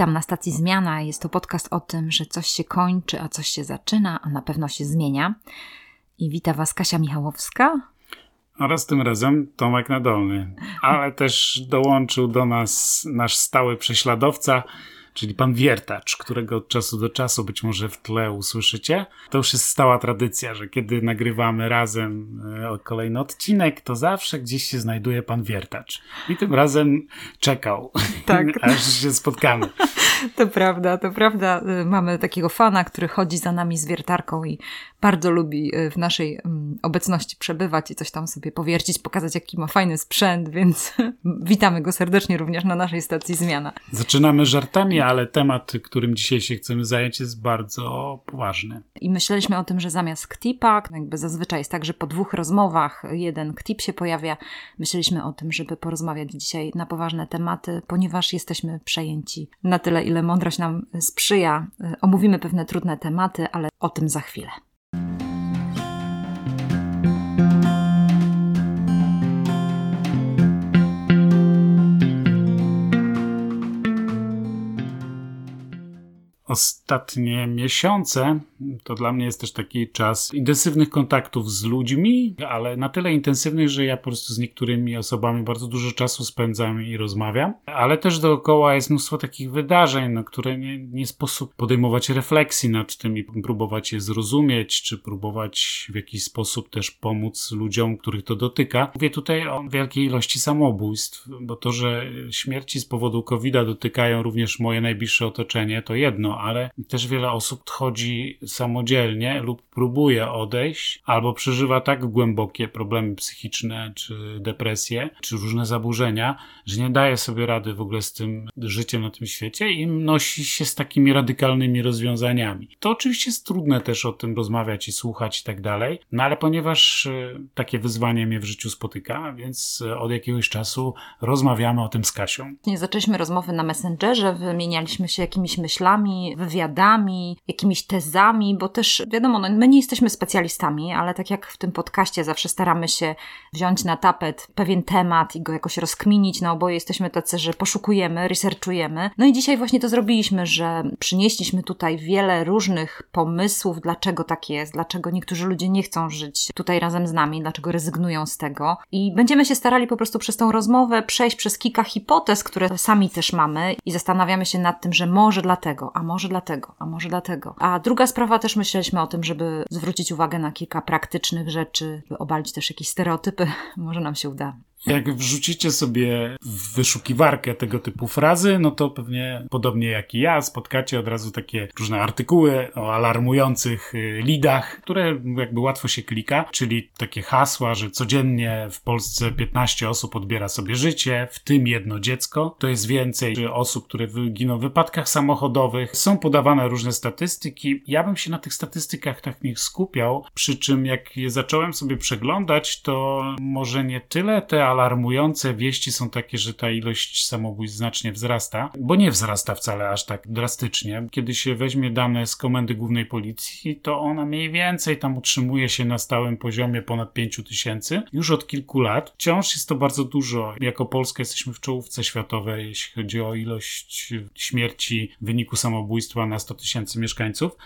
Witam na stacji Zmiana. Jest to podcast o tym, że coś się kończy, a coś się zaczyna, a na pewno się zmienia. I wita Was Kasia Michałowska. Oraz tym razem Tomek Nadolny. Ale też dołączył do nas nasz stały prześladowca, czyli pan Wiertacz, którego od czasu do czasu być może w tle usłyszycie. To już jest stała tradycja, że kiedy nagrywamy razem e, kolejny odcinek, to zawsze gdzieś się znajduje pan Wiertacz. I tym razem czekał, Tak. aż się spotkamy. To prawda, to prawda. Y, Mamy takiego fana, który chodzi za nami z wiertarką i bardzo lubi y, w naszej mm, obecności przebywać i coś tam sobie powiercić, pokazać, jaki ma fajny sprzęt, więc witamy go serdecznie również na naszej stacji Zmiana. Zaczynamy żartami, ale temat, którym dzisiaj się chcemy zająć, jest bardzo poważny. I myśleliśmy o tym, że zamiast ktipa, jakby zazwyczaj jest tak, że po dwóch rozmowach jeden ktip się pojawia, myśleliśmy o tym, żeby porozmawiać dzisiaj na poważne tematy, ponieważ jesteśmy przejęci na tyle, ile mądrość nam sprzyja. Y, Omówimy pewne trudne tematy, ale o tym za chwilę. I'll Ostatnie miesiące to dla mnie jest też taki czas intensywnych kontaktów z ludźmi, ale na tyle intensywnych, że ja po prostu z niektórymi osobami bardzo dużo czasu spędzam i rozmawiam, ale też dookoła jest mnóstwo takich wydarzeń, na które nie, nie sposób podejmować refleksji nad tym i próbować je zrozumieć, czy próbować w jakiś sposób też pomóc ludziom, których to dotyka. Mówię tutaj o wielkiej ilości samobójstw, bo to, że śmierci z powodu COVID-a dotykają również moje najbliższe otoczenie, to jedno, ale też wiele osób odchodzi samodzielnie lub próbuje odejść, albo przeżywa tak głębokie problemy psychiczne, czy depresje, czy różne zaburzenia, że nie daje sobie rady w ogóle z tym życiem na tym świecie i nosi się z takimi radykalnymi rozwiązaniami. To oczywiście jest trudne też o tym rozmawiać i słuchać i tak dalej, no ale ponieważ e, takie wyzwanie mnie w życiu spotyka, więc e, od jakiegoś czasu rozmawiamy o tym z Kasią. Zaczęliśmy rozmowy na Messengerze, wymienialiśmy się jakimiś myślami, wywiadami, jakimiś tezami, bo też wiadomo, no, my nie jesteśmy specjalistami, ale tak jak w tym podcaście zawsze staramy się wziąć na tapet pewien temat i go jakoś rozkminić, no oboje jesteśmy tacy, że poszukujemy, researchujemy. No i dzisiaj właśnie to zrobiliśmy, że przynieśliśmy tutaj wiele różnych pomysłów, dlaczego tak jest, dlaczego niektórzy ludzie nie chcą żyć tutaj razem z nami, dlaczego rezygnują z tego. I będziemy się starali po prostu przez tą rozmowę przejść przez kilka hipotez, które sami też mamy i zastanawiamy się nad tym, że może dlatego, a może dlatego, a może dlatego. A druga sprawa też myśleliśmy o tym, żeby zwrócić uwagę na kilka praktycznych rzeczy, by obalić też jakieś stereotypy. Może nam się uda. Jak wrzucicie sobie w wyszukiwarkę tego typu frazy, no to pewnie podobnie jak i ja spotkacie od razu takie różne artykuły o alarmujących y, lidach, które jakby łatwo się klika, czyli takie hasła, że codziennie w Polsce 15 osób odbiera sobie życie, w tym jedno dziecko. To jest więcej osób, które giną w wypadkach samochodowych. Są podawane różne statystyki. Ja bym się na tych statystykach tak nie skupiał, przy czym jak je zacząłem sobie przeglądać, to może nie tyle te alarmujące wieści są takie, że ta ilość samobójstw znacznie wzrasta, bo nie wzrasta wcale aż tak drastycznie. Kiedy się weźmie dane z Komendy Głównej Policji, to ona mniej więcej tam utrzymuje się na stałym poziomie ponad 5 tysięcy już od kilku lat. Wciąż jest to bardzo dużo. Jako Polska jesteśmy w czołówce światowej, jeśli chodzi o ilość śmierci w wyniku samobójstwa na 100 tysięcy mieszkańców.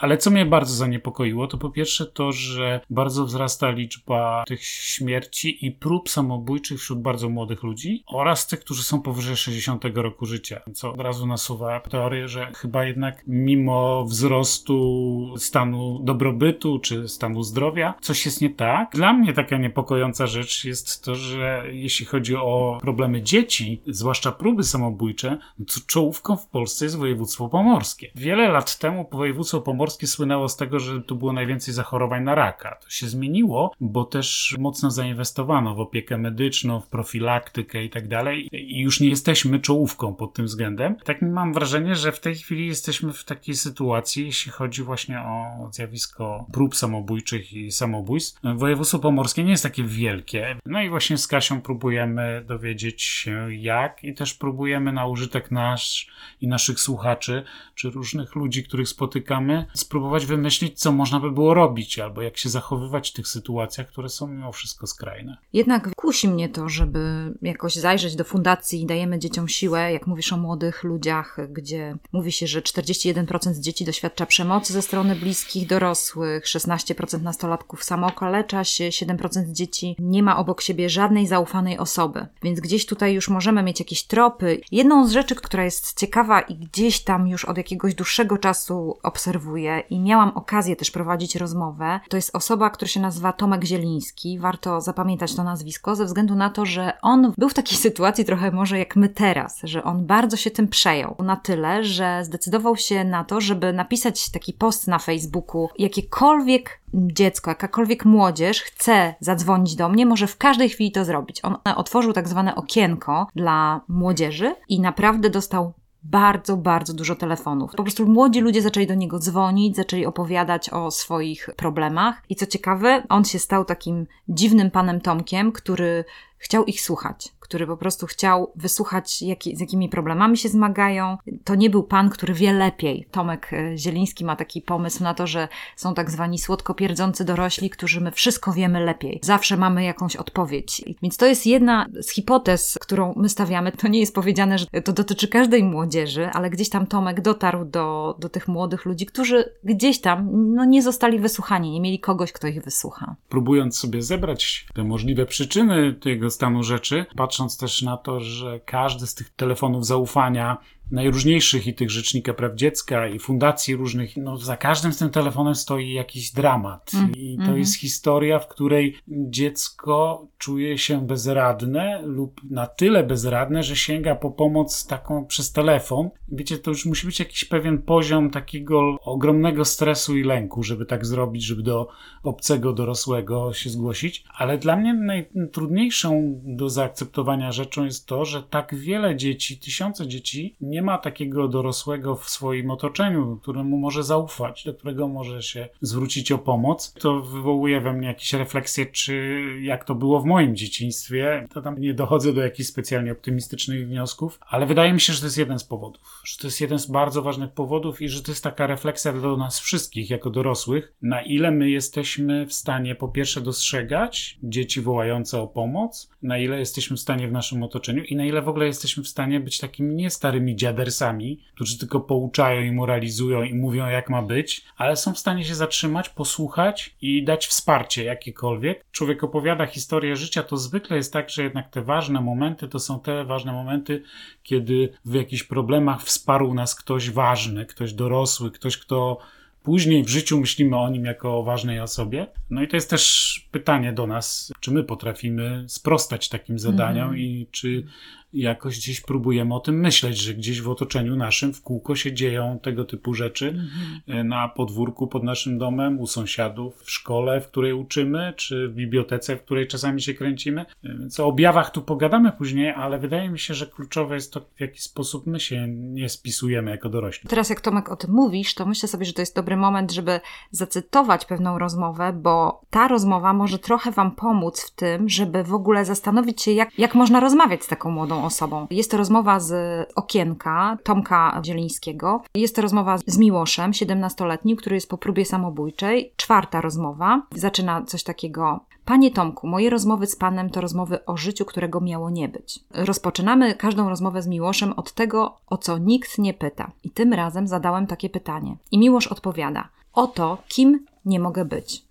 Ale co mnie bardzo zaniepokoiło, to po pierwsze to, że bardzo wzrasta liczba tych śmierci i prób samobójczych wśród bardzo młodych ludzi oraz tych, którzy są powyżej 60 roku życia. Co od razu nasuwa teorię, że chyba jednak mimo wzrostu stanu dobrobytu czy stanu zdrowia, coś jest nie tak. Dla mnie taka niepokojąca rzecz jest to, że jeśli chodzi o problemy dzieci, zwłaszcza próby samobójcze, to czołówką w Polsce jest województwo pomorskie. Wiele lat temu województwo pomorskie słynęło z tego, że tu było najwięcej zachorowań na raka. To się zmieniło, bo też mocno zainwestowano w opiekę medyczną, w profilaktykę i tak dalej. I już nie jesteśmy czołówką pod tym względem. Tak mam wrażenie, że w tej chwili jesteśmy w takiej sytuacji, jeśli chodzi właśnie o zjawisko prób samobójczych i samobójstw. Województwo pomorskie nie jest takie wielkie. No i właśnie z Kasią próbujemy dowiedzieć się jak i też próbujemy na użytek nasz i naszych słuchaczy, czy różnych ludzi, których spotykamy, spróbować wymyślić, co można by było robić, albo jak się zachowywać w tych sytuacjach, które są mimo wszystko skrajne. Jednak kusi mnie to, żeby jakoś zajrzeć do fundacji Dajemy Dzieciom Siłę, jak mówisz o młodych ludziach, gdzie mówi się, że 41% dzieci doświadcza przemocy ze strony bliskich dorosłych, 16% nastolatków samookalecza się, 7% dzieci nie ma obok siebie żadnej zaufanej osoby. Więc gdzieś tutaj już możemy mieć jakieś tropy. Jedną z rzeczy, która jest ciekawa i gdzieś tam już od jakiegoś dłuższego czasu obserwuję i miałam okazję też prowadzić rozmowę, to jest osoba, która się nazywa Tomek Zieliński. Warto zapamiętać to nazwisko ze względu na to, że on był w takiej sytuacji trochę może jak my teraz, że on bardzo się tym przejął. Na tyle, że zdecydował się na to, żeby napisać taki post na Facebooku, jakiekolwiek dziecko, jakakolwiek młodzież chce zadzwonić do mnie, może w każdej chwili to zrobić. On otworzył tak zwane okienko dla młodzieży i naprawdę dostał bardzo, bardzo dużo telefonów. Po prostu młodzi ludzie zaczęli do niego dzwonić, zaczęli opowiadać o swoich problemach. I co ciekawe, on się stał takim dziwnym panem Tomkiem, który chciał ich słuchać, który po prostu chciał wysłuchać, jaki, z jakimi problemami się zmagają. To nie był pan, który wie lepiej. Tomek e, Zieliński ma taki pomysł na to, że są tak zwani słodko pierdzący dorośli, którzy my wszystko wiemy lepiej. Zawsze mamy jakąś odpowiedź. Więc to jest jedna z hipotez, którą my stawiamy. To nie jest powiedziane, że to dotyczy każdej młodzieży, ale gdzieś tam Tomek dotarł do, do tych młodych ludzi, którzy gdzieś tam no, nie zostali wysłuchani, nie mieli kogoś, kto ich wysłucha. Próbując sobie zebrać te możliwe przyczyny tego stanu rzeczy, patrząc też na to, że każdy z tych telefonów zaufania najróżniejszych i tych Rzecznika Praw Dziecka i fundacji różnych, no za każdym z tym telefonem stoi jakiś dramat. Mm. I to mm. jest historia, w której dziecko czuje się bezradne lub na tyle bezradne, że sięga po pomoc taką przez telefon. Wiecie, to już musi być jakiś pewien poziom takiego ogromnego stresu i lęku, żeby tak zrobić, żeby do obcego dorosłego się zgłosić. Ale dla mnie najtrudniejszą do zaakceptowania rzeczą jest to, że tak wiele dzieci, tysiące dzieci nie nie ma takiego dorosłego w swoim otoczeniu, któremu może zaufać, do którego może się zwrócić o pomoc, to wywołuje we mnie jakieś refleksje, czy jak to było w moim dzieciństwie. To tam nie dochodzę do jakichś specjalnie optymistycznych wniosków, ale wydaje mi się, że to jest jeden z powodów. Że to jest jeden z bardzo ważnych powodów i że to jest taka refleksja do nas wszystkich jako dorosłych, na ile my jesteśmy w stanie po pierwsze dostrzegać dzieci wołające o pomoc, na ile jesteśmy w stanie w naszym otoczeniu i na ile w ogóle jesteśmy w stanie być takimi nie starymi dziadersami, którzy tylko pouczają i moralizują i mówią, jak ma być, ale są w stanie się zatrzymać, posłuchać i dać wsparcie jakiekolwiek. Człowiek opowiada historię życia, to zwykle jest tak, że jednak te ważne momenty to są te ważne momenty, kiedy w jakichś problemach wsparł nas ktoś ważny, ktoś dorosły, ktoś, kto później w życiu myślimy o nim jako o ważnej osobie. No i to jest też pytanie do nas, czy my potrafimy sprostać takim zadaniom mm. i czy jakoś gdzieś próbujemy o tym myśleć, że gdzieś w otoczeniu naszym w kółko się dzieją tego typu rzeczy mhm. na podwórku pod naszym domem, u sąsiadów, w szkole, w której uczymy, czy w bibliotece, w której czasami się kręcimy. Więc o objawach tu pogadamy później, ale wydaje mi się, że kluczowe jest to, w jaki sposób my się nie spisujemy jako dorośli. Teraz jak Tomek o tym mówisz, to myślę sobie, że to jest dobry moment, żeby zacytować pewną rozmowę, bo ta rozmowa może trochę Wam pomóc w tym, żeby w ogóle zastanowić się, jak, jak można rozmawiać z taką młodą osobą. Jest to rozmowa z okienka Tomka Zielińskiego. Jest to rozmowa z Miłoszem, 17-letnim, który jest po próbie samobójczej. Czwarta rozmowa. Zaczyna coś takiego. Panie Tomku, moje rozmowy z Panem to rozmowy o życiu, którego miało nie być. Rozpoczynamy każdą rozmowę z Miłoszem od tego, o co nikt nie pyta. I tym razem zadałem takie pytanie. I Miłosz odpowiada: O to, kim nie mogę być.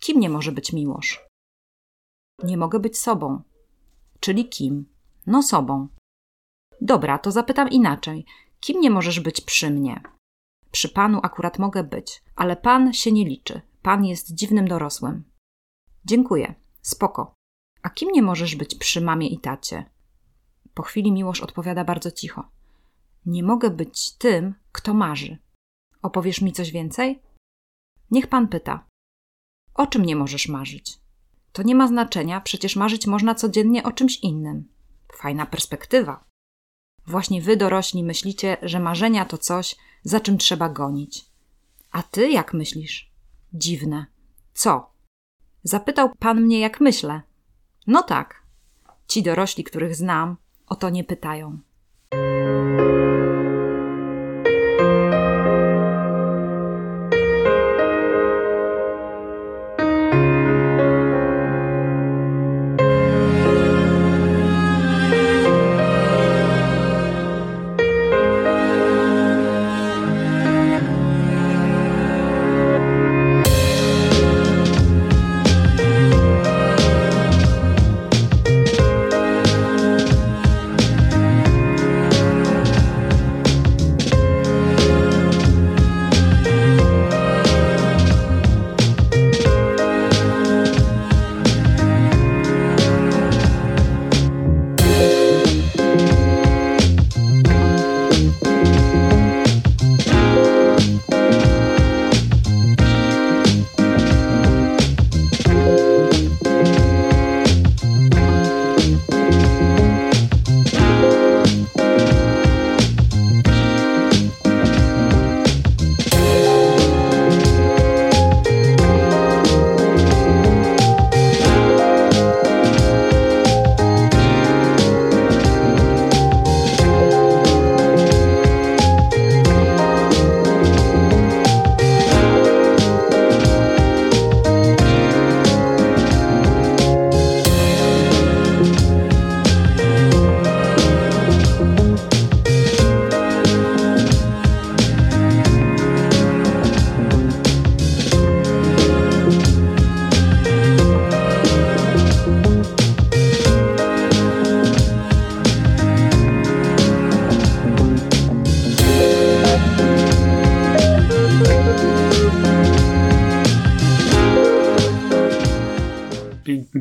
Kim nie może być Miłosz? Nie mogę być sobą. Czyli kim? No sobą. Dobra, to zapytam inaczej. Kim nie możesz być przy mnie? Przy panu akurat mogę być, ale pan się nie liczy. Pan jest dziwnym dorosłym. Dziękuję. Spoko. A kim nie możesz być przy mamie i tacie? Po chwili Miłosz odpowiada bardzo cicho. Nie mogę być tym, kto marzy. Opowiesz mi coś więcej? Niech pan pyta. O czym nie możesz marzyć? To nie ma znaczenia, przecież marzyć można codziennie o czymś innym. Fajna perspektywa. Właśnie wy dorośli myślicie, że marzenia to coś, za czym trzeba gonić. A ty jak myślisz? Dziwne. Co? Zapytał pan mnie, jak myślę. No tak. Ci dorośli, których znam, o to nie pytają.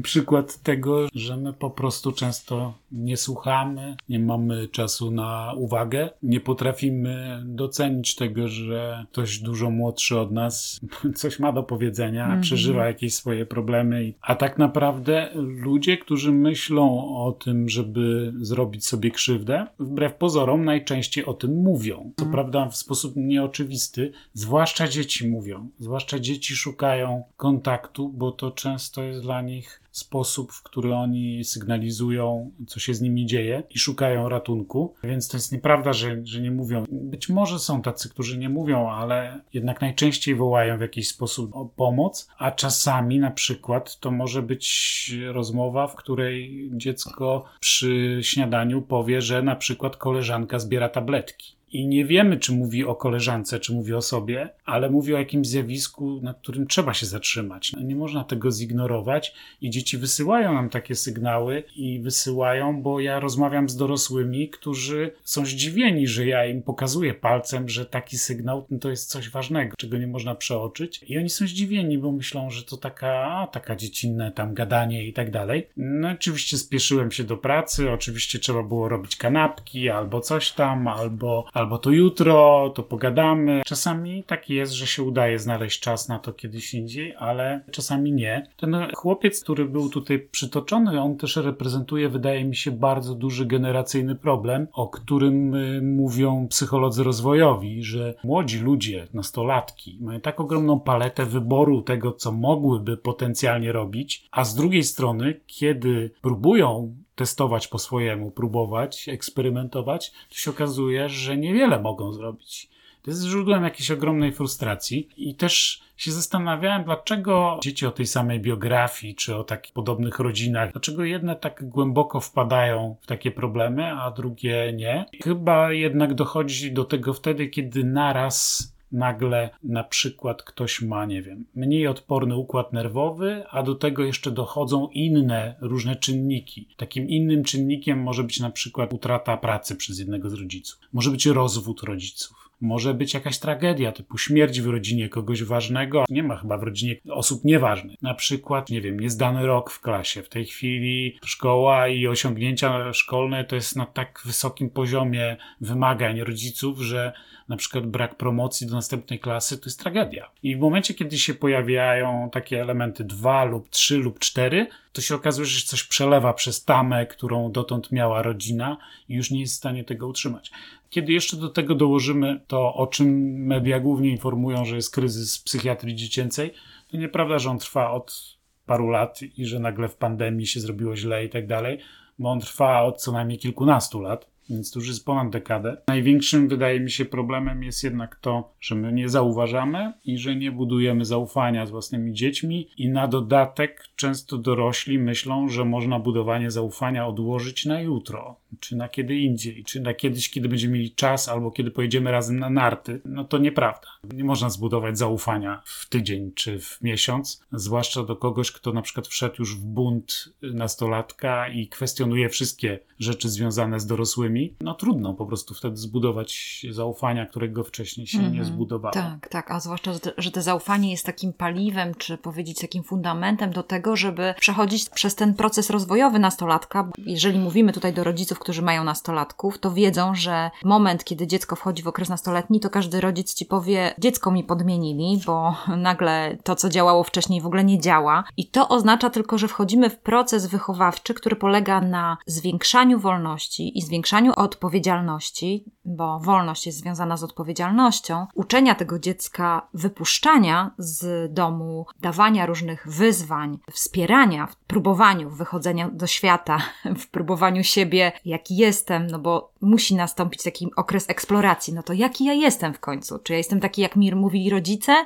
Przykład tego, że my po prostu często nie słuchamy, nie mamy czasu na uwagę, nie potrafimy docenić tego, że ktoś dużo młodszy od nas coś ma do powiedzenia, mm -hmm. przeżywa jakieś swoje problemy. A tak naprawdę ludzie, którzy myślą o tym, żeby zrobić sobie krzywdę, wbrew pozorom najczęściej o tym mówią. Co mm. prawda w sposób nieoczywisty, zwłaszcza dzieci mówią, zwłaszcza dzieci szukają kontaktu, bo to często jest dla nich sposób, w który oni sygnalizują, co się z nimi dzieje i szukają ratunku. Więc to jest nieprawda, że, że nie mówią. Być może są tacy, którzy nie mówią, ale jednak najczęściej wołają w jakiś sposób o pomoc, a czasami na przykład to może być rozmowa, w której dziecko przy śniadaniu powie, że na przykład koleżanka zbiera tabletki. I nie wiemy, czy mówi o koleżance, czy mówi o sobie, ale mówi o jakimś zjawisku, nad którym trzeba się zatrzymać. No, nie można tego zignorować i dzieci wysyłają nam takie sygnały i wysyłają, bo ja rozmawiam z dorosłymi, którzy są zdziwieni, że ja im pokazuję palcem, że taki sygnał to jest coś ważnego, czego nie można przeoczyć. I oni są zdziwieni, bo myślą, że to taka, taka dziecinne tam gadanie i tak dalej. No oczywiście spieszyłem się do pracy, oczywiście trzeba było robić kanapki albo coś tam, albo albo to jutro, to pogadamy. Czasami tak jest, że się udaje znaleźć czas na to kiedyś indziej, ale czasami nie. Ten chłopiec, który był tutaj przytoczony, on też reprezentuje, wydaje mi się, bardzo duży generacyjny problem, o którym y, mówią psycholodzy rozwojowi, że młodzi ludzie, nastolatki, mają tak ogromną paletę wyboru tego, co mogłyby potencjalnie robić, a z drugiej strony, kiedy próbują testować po swojemu, próbować, eksperymentować, to się okazuje, że niewiele mogą zrobić. To jest źródłem jakiejś ogromnej frustracji i też się zastanawiałem, dlaczego dzieci o tej samej biografii czy o takich podobnych rodzinach, dlaczego jedne tak głęboko wpadają w takie problemy, a drugie nie. Chyba jednak dochodzi do tego wtedy, kiedy naraz nagle na przykład ktoś ma, nie wiem, mniej odporny układ nerwowy, a do tego jeszcze dochodzą inne różne czynniki. Takim innym czynnikiem może być na przykład utrata pracy przez jednego z rodziców, może być rozwód rodziców. Może być jakaś tragedia, typu śmierć w rodzinie kogoś ważnego. Nie ma chyba w rodzinie osób nieważnych. Na przykład, nie wiem, niezdany rok w klasie. W tej chwili szkoła i osiągnięcia szkolne to jest na tak wysokim poziomie wymagań rodziców, że na przykład brak promocji do następnej klasy to jest tragedia. I w momencie, kiedy się pojawiają takie elementy dwa lub trzy lub cztery, to się okazuje, że coś przelewa przez tamę, którą dotąd miała rodzina i już nie jest w stanie tego utrzymać. Kiedy jeszcze do tego dołożymy to, o czym media głównie informują, że jest kryzys psychiatrii dziecięcej, to nieprawda, że on trwa od paru lat i że nagle w pandemii się zrobiło źle i tak dalej, bo on trwa od co najmniej kilkunastu lat więc to już jest ponad dekadę. Największym, wydaje mi się, problemem jest jednak to, że my nie zauważamy i że nie budujemy zaufania z własnymi dziećmi, i na dodatek często dorośli myślą, że można budowanie zaufania odłożyć na jutro, czy na kiedy indziej, czy na kiedyś, kiedy będziemy mieli czas, albo kiedy pojedziemy razem na narty. No to nieprawda. Nie można zbudować zaufania w tydzień czy w miesiąc, zwłaszcza do kogoś, kto na przykład wszedł już w bunt nastolatka i kwestionuje wszystkie rzeczy związane z dorosłymi. No trudno po prostu wtedy zbudować zaufania, którego wcześniej się mm -hmm. nie mhm. zbudowało. Tak, tak, a zwłaszcza, że to zaufanie jest takim paliwem, czy powiedzieć takim fundamentem do tego, żeby przechodzić przez ten proces rozwojowy nastolatka. Jeżeli mówimy tutaj do rodziców, którzy mają nastolatków, to wiedzą, że moment, kiedy dziecko wchodzi w okres nastoletni, to każdy rodzic ci powie, dziecko mi podmienili, bo nagle to, co działało wcześniej, w ogóle nie działa. I to oznacza tylko, że wchodzimy w proces wychowawczy, który polega na zwiększaniu wolności i zwiększaniu odpowiedzialności, bo wolność jest związana z odpowiedzialnością, uczenia tego dziecka wypuszczania z domu, dawania różnych wyzwań, wspierania w próbowaniu wychodzenia do świata, w próbowaniu siebie, jaki jestem, no bo musi nastąpić taki okres eksploracji. No to jaki ja jestem w końcu? Czy ja jestem taki, jak mi mówili rodzice?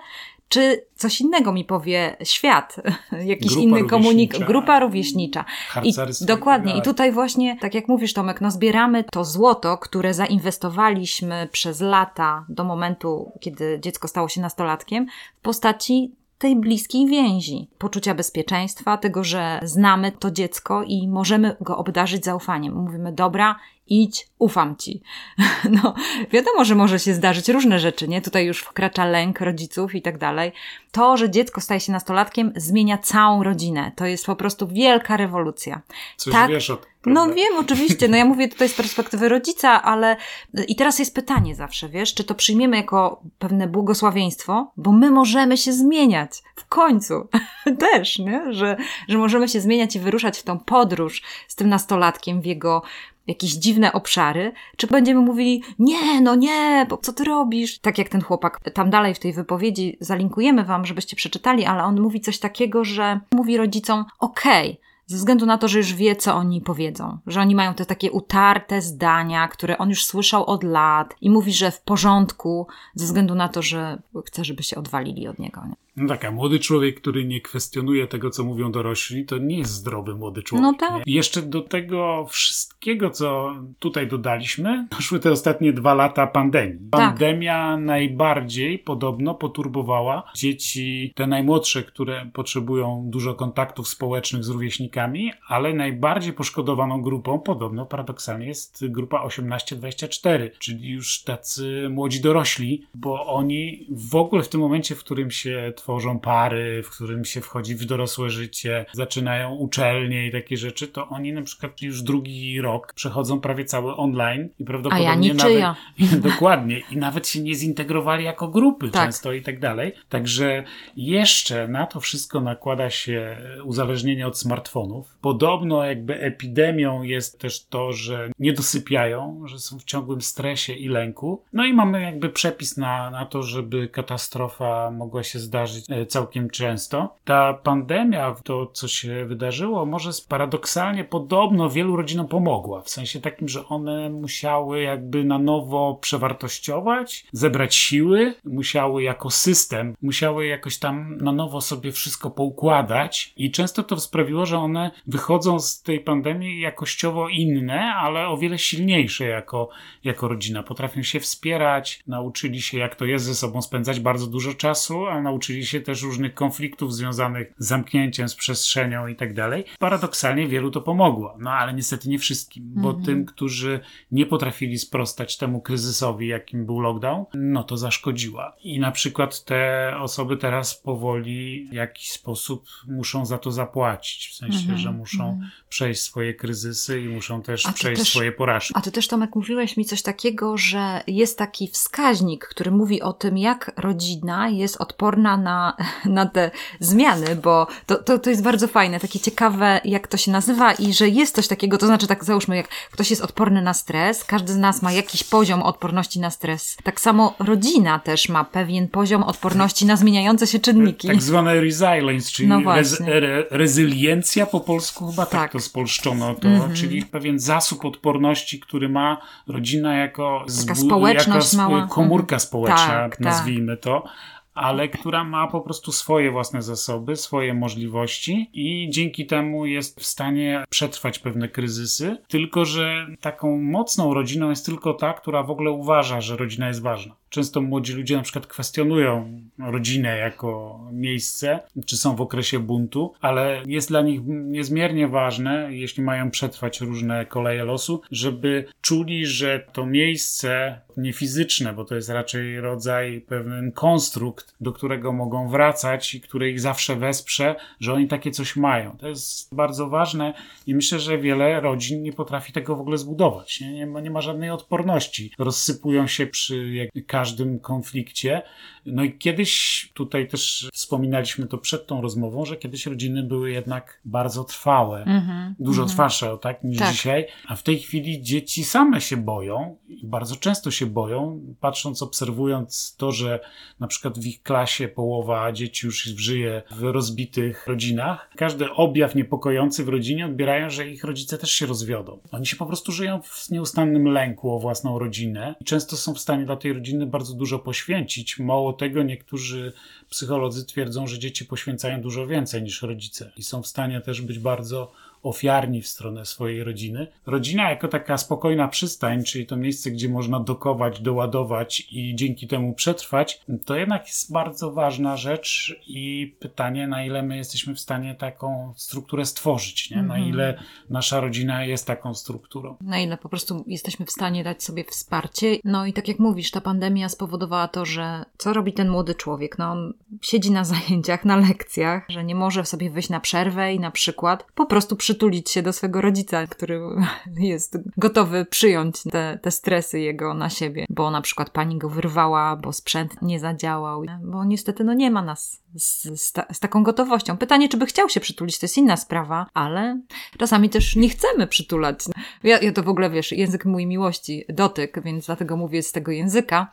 Czy coś innego mi powie świat, jakiś grupa inny komunikat, grupa rówieśnicza. I dokładnie. I tutaj właśnie, tak jak mówisz, Tomek, no zbieramy to złoto, które zainwestowaliśmy przez lata do momentu, kiedy dziecko stało się nastolatkiem, w postaci tej bliskiej więzi, poczucia bezpieczeństwa, tego, że znamy to dziecko i możemy go obdarzyć zaufaniem. Mówimy, dobra, idź, ufam ci. No, wiadomo, że może się zdarzyć różne rzeczy, nie? Tutaj już wkracza lęk rodziców i tak dalej. To, że dziecko staje się nastolatkiem, zmienia całą rodzinę. To jest po prostu wielka rewolucja. Coś tak, wiesz o No wiem, oczywiście. No ja mówię tutaj z perspektywy rodzica, ale i teraz jest pytanie zawsze, wiesz, czy to przyjmiemy jako pewne błogosławieństwo, bo my możemy się zmieniać. W końcu. Też, nie? Że, że możemy się zmieniać i wyruszać w tą podróż z tym nastolatkiem w jego jakieś dziwne obszary, czy będziemy mówili, nie, no nie, bo co ty robisz? Tak jak ten chłopak tam dalej w tej wypowiedzi, zalinkujemy wam, żebyście przeczytali, ale on mówi coś takiego, że mówi rodzicom, okej, okay, ze względu na to, że już wie, co oni powiedzą, że oni mają te takie utarte zdania, które on już słyszał od lat i mówi, że w porządku, ze względu na to, że chce, żeby się odwalili od niego. Nie? No tak, a młody człowiek, który nie kwestionuje tego, co mówią dorośli, to nie jest zdrowy młody człowiek. No tak. I jeszcze do tego wszystkiego, co tutaj dodaliśmy, doszły te ostatnie dwa lata pandemii. Tak. Pandemia najbardziej podobno poturbowała dzieci, te najmłodsze, które potrzebują dużo kontaktów społecznych z rówieśnikami, ale najbardziej poszkodowaną grupą podobno paradoksalnie jest grupa 18-24, czyli już tacy młodzi dorośli, bo oni w ogóle w tym momencie, w którym się tworzą pary, w którym się wchodzi w dorosłe życie, zaczynają uczelnie i takie rzeczy, to oni na przykład już drugi rok przechodzą prawie cały online i prawdopodobnie A ja niczyja. nawet dokładnie i nawet się nie zintegrowali jako grupy tak. często i tak dalej. Także jeszcze na to wszystko nakłada się uzależnienie od smartfonów. Podobno jakby epidemią jest też to, że nie dosypiają, że są w ciągłym stresie i lęku. No i mamy jakby przepis na, na to, żeby katastrofa mogła się zdarzyć E, całkiem często. Ta pandemia, to co się wydarzyło, może paradoksalnie podobno wielu rodzinom pomogła. W sensie takim, że one musiały jakby na nowo przewartościować, zebrać siły, musiały jako system, musiały jakoś tam na nowo sobie wszystko poukładać i często to sprawiło, że one wychodzą z tej pandemii jakościowo inne, ale o wiele silniejsze jako, jako rodzina. Potrafią się wspierać, nauczyli się jak to jest ze sobą spędzać bardzo dużo czasu, a nauczyli się też różnych konfliktów związanych z zamknięciem, z przestrzenią i tak dalej. Paradoksalnie wielu to pomogło, no ale niestety nie wszystkim, bo mhm. tym, którzy nie potrafili sprostać temu kryzysowi, jakim był lockdown, no to zaszkodziła. I na przykład te osoby teraz powoli w jakiś sposób muszą za to zapłacić, w sensie, mhm. że muszą mhm. przejść swoje kryzysy i muszą też przejść też, swoje porażki. A ty też, Tomek, mówiłeś mi coś takiego, że jest taki wskaźnik, który mówi o tym, jak rodzina jest odporna na na, na te zmiany, bo to, to, to jest bardzo fajne, takie ciekawe, jak to się nazywa i że jest coś takiego, to znaczy tak załóżmy, jak ktoś jest odporny na stres, każdy z nas ma jakiś poziom odporności na stres. Tak samo rodzina też ma pewien poziom odporności na zmieniające się czynniki. Tak zwane resilience, czyli no rez, re, rezyliencja po polsku chyba tak, tak to spolszczono, to, mm -hmm. czyli pewien zasób odporności, który ma rodzina jako, Taka społeczność jako mała. komórka społeczna, tak, nazwijmy tak. to ale która ma po prostu swoje własne zasoby, swoje możliwości i dzięki temu jest w stanie przetrwać pewne kryzysy. Tylko, że taką mocną rodziną jest tylko ta, która w ogóle uważa, że rodzina jest ważna. Często młodzi ludzie na przykład kwestionują rodzinę jako miejsce, czy są w okresie buntu, ale jest dla nich niezmiernie ważne, jeśli mają przetrwać różne koleje losu, żeby czuli, że to miejsce nie fizyczne, bo to jest raczej rodzaj, pewien konstrukt, do którego mogą wracać i który ich zawsze wesprze, że oni takie coś mają. To jest bardzo ważne i myślę, że wiele rodzin nie potrafi tego w ogóle zbudować. Nie, nie, ma, nie ma żadnej odporności. Rozsypują się przy każdym konflikcie. No i kiedyś, tutaj też wspominaliśmy to przed tą rozmową, że kiedyś rodziny były jednak bardzo trwałe, mm -hmm, dużo mm -hmm. trwalsze tak, niż tak. dzisiaj, a w tej chwili dzieci same się boją i bardzo często się boją, patrząc, obserwując to, że na przykład w ich klasie połowa dzieci już żyje w rozbitych rodzinach. Każdy objaw niepokojący w rodzinie odbierają, że ich rodzice też się rozwiodą. Oni się po prostu żyją w nieustannym lęku o własną rodzinę i często są w stanie dla tej rodziny bardzo dużo poświęcić. Mało tego, niektórzy psycholodzy twierdzą, że dzieci poświęcają dużo więcej niż rodzice i są w stanie też być bardzo ofiarni w stronę swojej rodziny. Rodzina jako taka spokojna przystań, czyli to miejsce, gdzie można dokować, doładować i dzięki temu przetrwać, to jednak jest bardzo ważna rzecz i pytanie, na ile my jesteśmy w stanie taką strukturę stworzyć, nie? na mhm. ile nasza rodzina jest taką strukturą. Na ile po prostu jesteśmy w stanie dać sobie wsparcie. No i tak jak mówisz, ta pandemia spowodowała to, że co robi ten młody człowiek? No on siedzi na zajęciach, na lekcjach, że nie może sobie wyjść na przerwę i na przykład po prostu przytulić się do swego rodzica, który jest gotowy przyjąć te, te stresy jego na siebie, bo na przykład pani go wyrwała, bo sprzęt nie zadziałał, bo niestety no nie ma nas z, z, ta, z, taką gotowością. Pytanie, czy by chciał się przytulić, to jest inna sprawa, ale czasami też nie chcemy przytulać. Ja, ja to w ogóle, wiesz, język mój miłości, dotyk, więc dlatego mówię z tego języka,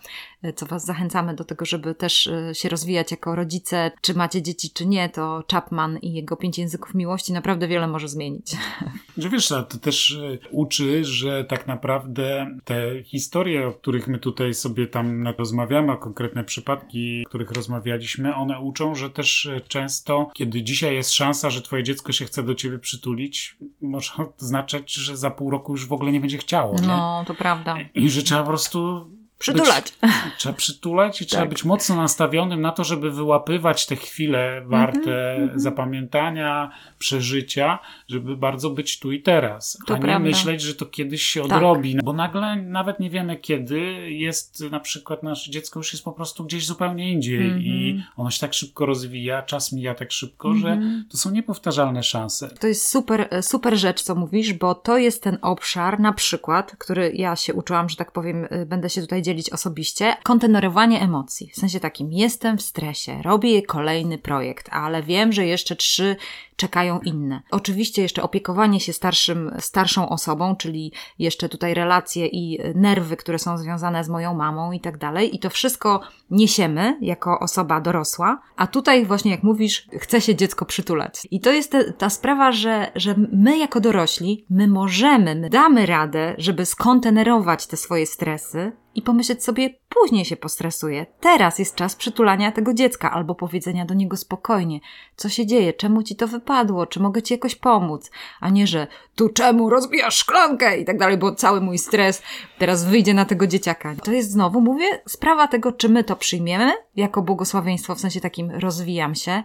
co Was zachęcamy do tego, żeby też e, się rozwijać jako rodzice. Czy macie dzieci, czy nie, to Chapman i jego pięć języków miłości naprawdę wiele może zmienić. Że wiesz, to też e, uczy, że tak naprawdę te historie, o których my tutaj sobie tam rozmawiamy, a konkretne przypadki, o których rozmawialiśmy, one uczą, że też e, często, kiedy dzisiaj jest szansa, że twoje dziecko się chce do ciebie przytulić, może oznaczać, że za pół roku już w ogóle nie będzie chciało. Nie? No, to prawda. I że trzeba po prostu Przytulać. Być, trzeba przytulać i tak. trzeba być mocno nastawionym na to, żeby wyłapywać te chwile warte mm -hmm. zapamiętania, przeżycia, żeby bardzo być tu i teraz. To a nie prawda. myśleć, że to kiedyś się tak. odrobi. Bo nagle nawet nie wiemy kiedy jest na przykład nasze dziecko już jest po prostu gdzieś zupełnie indziej mm -hmm. i ono się tak szybko rozwija, czas mija tak szybko, mm -hmm. że mhm. to są niepowtarzalne szanse. To jest super, super rzecz, co mówisz, bo to jest ten obszar na przykład, który ja się uczyłam, że tak powiem, y, będę się tutaj dzielić osobiście, kontenerowanie emocji. W sensie takim, jestem w stresie, robię kolejny projekt, ale wiem, że jeszcze trzy czekają inne. Oczywiście jeszcze opiekowanie się starszym, starszą osobą, czyli jeszcze tutaj relacje i nerwy, które są związane z moją mamą i tak dalej. I to wszystko niesiemy jako osoba dorosła, a tutaj właśnie jak mówisz, chce się dziecko przytulać. I to jest te, ta sprawa, że, że my jako dorośli, my możemy, my damy radę, żeby skontenerować te swoje stresy, i pomyśleć sobie, później się postresuję. Teraz jest czas przytulania tego dziecka albo powiedzenia do niego spokojnie, co się dzieje, czemu ci to wypadło, czy mogę ci jakoś pomóc, a nie, że tu czemu rozbijasz szklankę i tak dalej, bo cały mój stres teraz wyjdzie na tego dzieciaka. To jest znowu, mówię, sprawa tego, czy my to przyjmiemy jako błogosławieństwo, w sensie takim rozwijam się,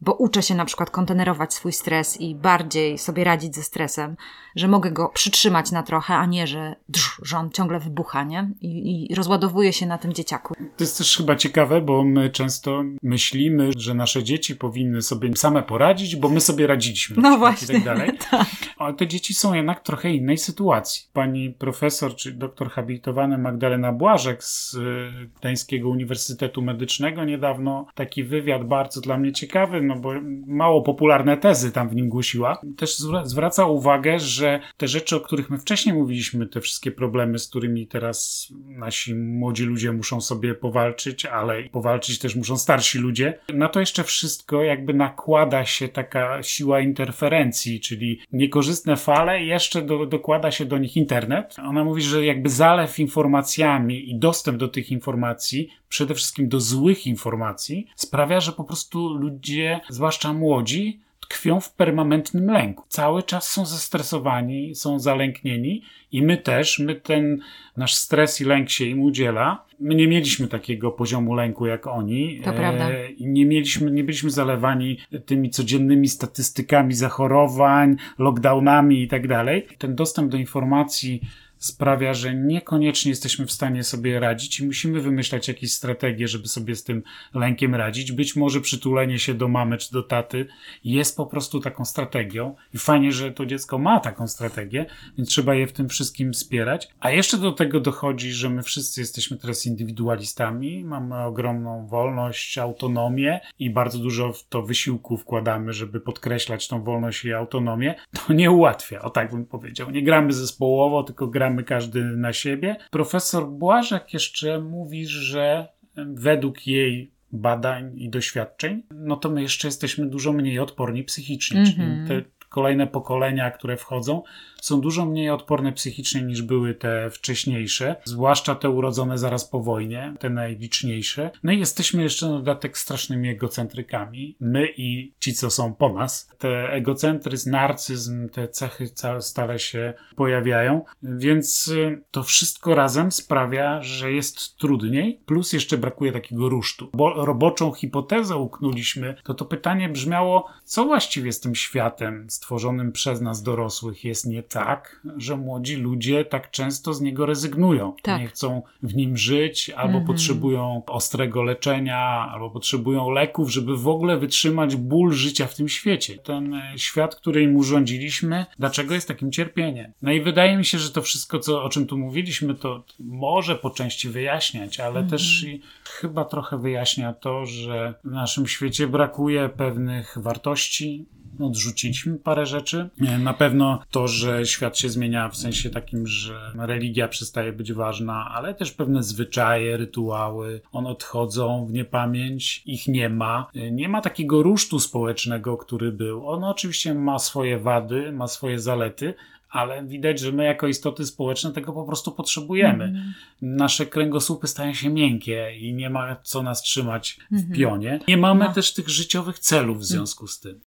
bo uczę się na przykład kontenerować swój stres i bardziej sobie radzić ze stresem, że mogę go przytrzymać na trochę, a nie, że, drz, że on ciągle wybucha, nie? I, I rozładowuje się na tym dzieciaku. To jest też chyba ciekawe, bo my często myślimy, że nasze dzieci powinny sobie same poradzić, bo my sobie radziliśmy. No właśnie. I tak dalej. tak. Ale te dzieci są jednak trochę innej sytuacji. Pani profesor, czy doktor habilitowany Magdalena Błażek z y, Gdańskiego Uniwersytetu Medycznego niedawno taki wywiad bardzo dla mnie ciekawy, no bo mało popularne tezy tam w nim głosiła. Też zwraca uwagę, że te rzeczy, o których my wcześniej mówiliśmy, te wszystkie problemy, z którymi teraz nasi młodzi ludzie muszą sobie powalczyć, ale powalczyć też muszą starsi ludzie, na to jeszcze wszystko jakby nakłada się taka siła interferencji, czyli niekorzystne fale i jeszcze do, dokłada się do nich internet. Ona mówi, że jakby zalew informacjami i dostęp do tych informacji przede wszystkim do złych informacji, sprawia, że po prostu ludzie, zwłaszcza młodzi, tkwią w permanentnym lęku. Cały czas są zestresowani, są zalęknieni i my też, my ten nasz stres i lęk się im udziela. My nie mieliśmy takiego poziomu lęku jak oni. To e, prawda. I nie mieliśmy, nie byliśmy zalewani tymi codziennymi statystykami zachorowań, lockdownami i tak dalej. Ten dostęp do informacji sprawia, że niekoniecznie jesteśmy w stanie sobie radzić i musimy wymyślać jakieś strategie, żeby sobie z tym lękiem radzić. Być może przytulenie się do mamy czy do taty jest po prostu taką strategią i fajnie, że to dziecko ma taką strategię, więc trzeba je w tym wszystkim wspierać. A jeszcze do tego dochodzi, że my wszyscy jesteśmy teraz indywidualistami, mamy ogromną wolność, autonomię i bardzo dużo w to wysiłku wkładamy, żeby podkreślać tą wolność i autonomię. To nie ułatwia, o tak bym powiedział. Nie gramy zespołowo, tylko gramy gramy każdy na siebie. Profesor Błażek jeszcze mówi, że według jej badań i doświadczeń, no to my jeszcze jesteśmy dużo mniej odporni psychicznie. Mm -hmm. Czyli te kolejne pokolenia, które wchodzą, są dużo mniej odporne psychicznie niż były te wcześniejsze, zwłaszcza te urodzone zaraz po wojnie, te najliczniejsze. No i jesteśmy jeszcze na dodatek strasznymi egocentrykami. My i ci, co są po nas. Te egocentryzm, narcyzm, te cechy stale się pojawiają, więc y, to wszystko razem sprawia, że jest trudniej, plus jeszcze brakuje takiego rusztu. Bo roboczą hipotezę uknuliśmy, to to pytanie brzmiało, co właściwie z tym światem stworzonym przez nas dorosłych jest nie tak, że młodzi ludzie tak często z niego rezygnują. Tak. Nie chcą w nim żyć, albo mhm. potrzebują ostrego leczenia, albo potrzebują leków, żeby w ogóle wytrzymać ból życia w tym świecie. Ten e, świat, który im urządziliśmy, dlaczego jest takim cierpieniem? No i wydaje mi się, że to wszystko, co, o czym tu mówiliśmy, to może po części wyjaśniać, ale mhm. też chyba trochę wyjaśnia to, że w naszym świecie brakuje pewnych wartości, odrzuciliśmy parę rzeczy. Na pewno to, że świat się zmienia w sensie takim, że religia przestaje być ważna, ale też pewne zwyczaje, rytuały, one odchodzą w niepamięć, ich nie ma. Nie ma takiego rusztu społecznego, który był. On oczywiście ma swoje wady, ma swoje zalety, ale widać, że my jako istoty społeczne tego po prostu potrzebujemy. Mm. Nasze kręgosłupy stają się miękkie i nie ma co nas trzymać w mhm. pionie. Nie mamy no. też tych życiowych celów w związku z tym.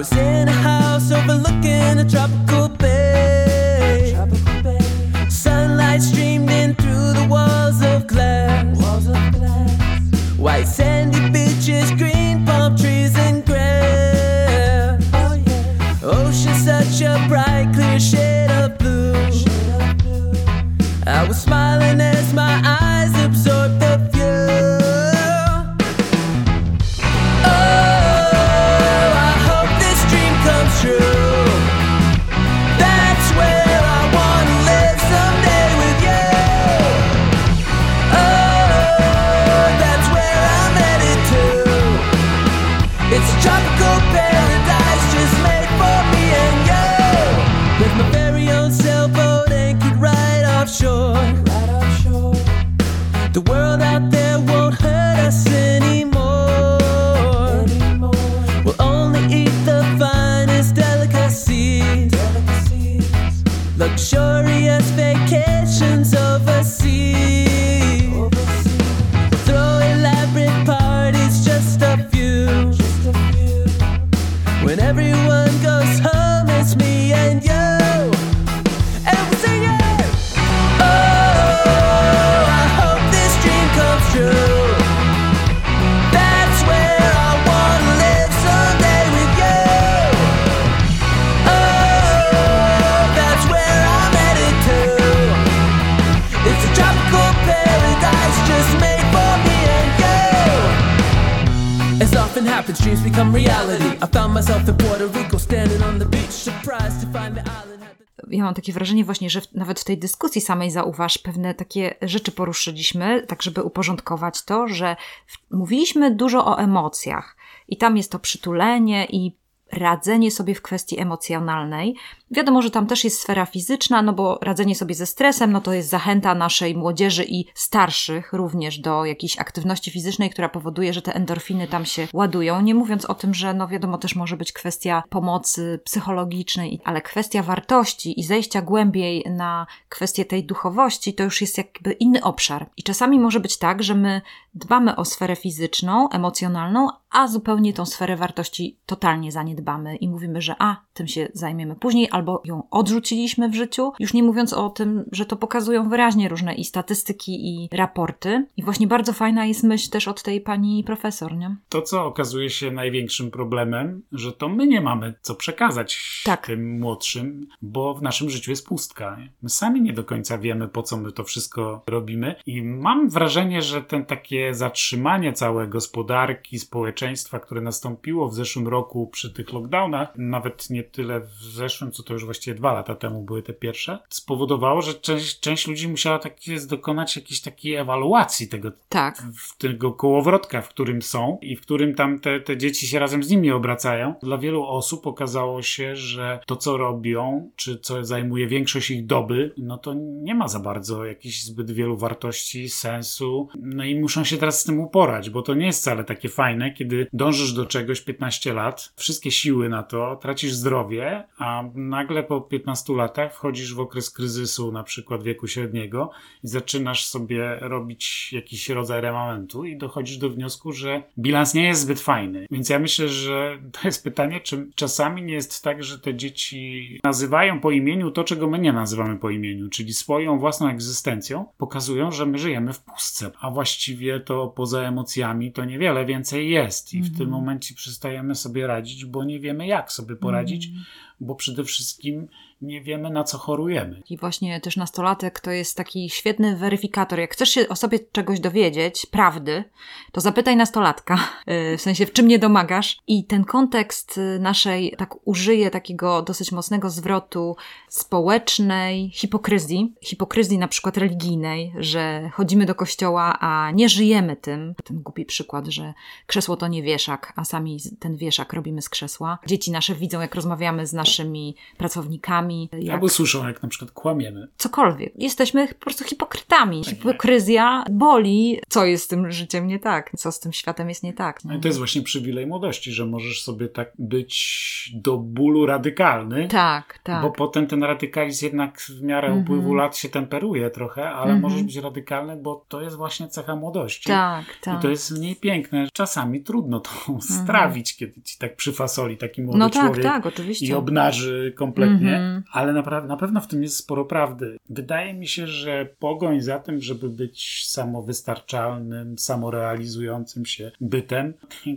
Was in a house overlooking a tropical become reality. I found myself in Puerto Rico, standing on the beach, surprised to find the island. Ja mam takie wrażenie właśnie, że nawet w tej dyskusji samej zauważ, pewne takie rzeczy poruszyliśmy, tak żeby uporządkować to, że mówiliśmy dużo o emocjach i tam jest to przytulenie i radzenie sobie w kwestii emocjonalnej. Wiadomo, że tam też jest sfera fizyczna, no bo radzenie sobie ze stresem, no to jest zachęta naszej młodzieży i starszych również do jakiejś aktywności fizycznej, która powoduje, że te endorfiny tam się ładują. Nie mówiąc o tym, że no wiadomo, też może być kwestia pomocy psychologicznej, ale kwestia wartości i zejścia głębiej na kwestię tej duchowości, to już jest jakby inny obszar. I czasami może być tak, że my dbamy o sferę fizyczną, emocjonalną, a zupełnie tą sferę wartości totalnie zaniedbamy i mówimy, że a, tym się zajmiemy później, albo ją odrzuciliśmy w życiu, już nie mówiąc o tym, że to pokazują wyraźnie różne i statystyki, i raporty. I właśnie bardzo fajna jest myśl też od tej pani profesor, nie? To, co okazuje się największym problemem, że to my nie mamy co przekazać tak. tym młodszym, bo w naszym życiu jest pustka. My sami nie do końca wiemy, po co my to wszystko robimy i mam wrażenie, że ten takie zatrzymanie całej gospodarki, społeczeństwa, które nastąpiło w zeszłym roku przy tych lockdownach, nawet nie tyle w zeszłym, co to już właściwie dwa lata temu były te pierwsze, spowodowało, że część, część ludzi musiała tak dokonać jakiejś takiej ewaluacji tego, tak. w tego kołowrotka, w którym są i w którym tam te, te dzieci się razem z nimi obracają. Dla wielu osób okazało się, że to, co robią, czy co zajmuje większość ich doby, no to nie ma za bardzo jakichś zbyt wielu wartości, sensu. No i muszą się teraz z tym uporać, bo to nie jest wcale takie fajne, kiedy dążysz do czegoś 15 lat, wszystkie siły na to, tracisz zdrowie, a nagle po 15 latach wchodzisz w okres kryzysu, na przykład wieku średniego i zaczynasz sobie robić jakiś rodzaj remamentu i dochodzisz do wniosku, że bilans nie jest zbyt fajny. Więc ja myślę, że to jest pytanie, czy czasami nie jest tak, że te dzieci nazywają po imieniu to, czego my nie nazywamy po imieniu, czyli swoją własną egzystencją, pokazują, że my żyjemy w pustce, a właściwie to poza emocjami to niewiele więcej jest i w tym mhm. momencie przestajemy sobie radzić, bo nie wiemy jak sobie poradzić, mm. Bo przede wszystkim nie wiemy na co chorujemy. I właśnie też nastolatek to jest taki świetny weryfikator. Jak chcesz się o sobie czegoś dowiedzieć, prawdy, to zapytaj nastolatka, y, w sensie w czym nie domagasz. I ten kontekst y, naszej, tak użyję takiego dosyć mocnego zwrotu społecznej hipokryzji, hipokryzji na przykład religijnej, że chodzimy do kościoła, a nie żyjemy tym. Ten głupi przykład, że krzesło to nie wieszak, a sami ten wieszak robimy z krzesła. Dzieci nasze widzą, jak rozmawiamy z naszymi pracownikami, jak... Albo słyszą, jak na przykład kłamiemy. Cokolwiek. Jesteśmy po prostu hipokrytami. Tak Hipokryzja boli. Co jest z tym życiem nie tak? Co z tym światem jest nie tak? No i to jest właśnie przywilej młodości, że możesz sobie tak być do bólu radykalny. Tak, tak. Bo potem ten radykalizm jednak w miarę mm -hmm. upływu lat się temperuje trochę, ale mm -hmm. możesz być radykalny, bo to jest właśnie cecha młodości. Tak, tak. I to jest mniej piękne. Czasami trudno to mm -hmm. strawić, kiedy ci tak przyfasoli taki młody no tak, człowiek tak, oczywiście. i obnaży kompletnie. Mhm ale na, na pewno w tym jest sporo prawdy. Wydaje mi się, że pogoń za tym, żeby być samowystarczalnym, samorealizującym się bytem,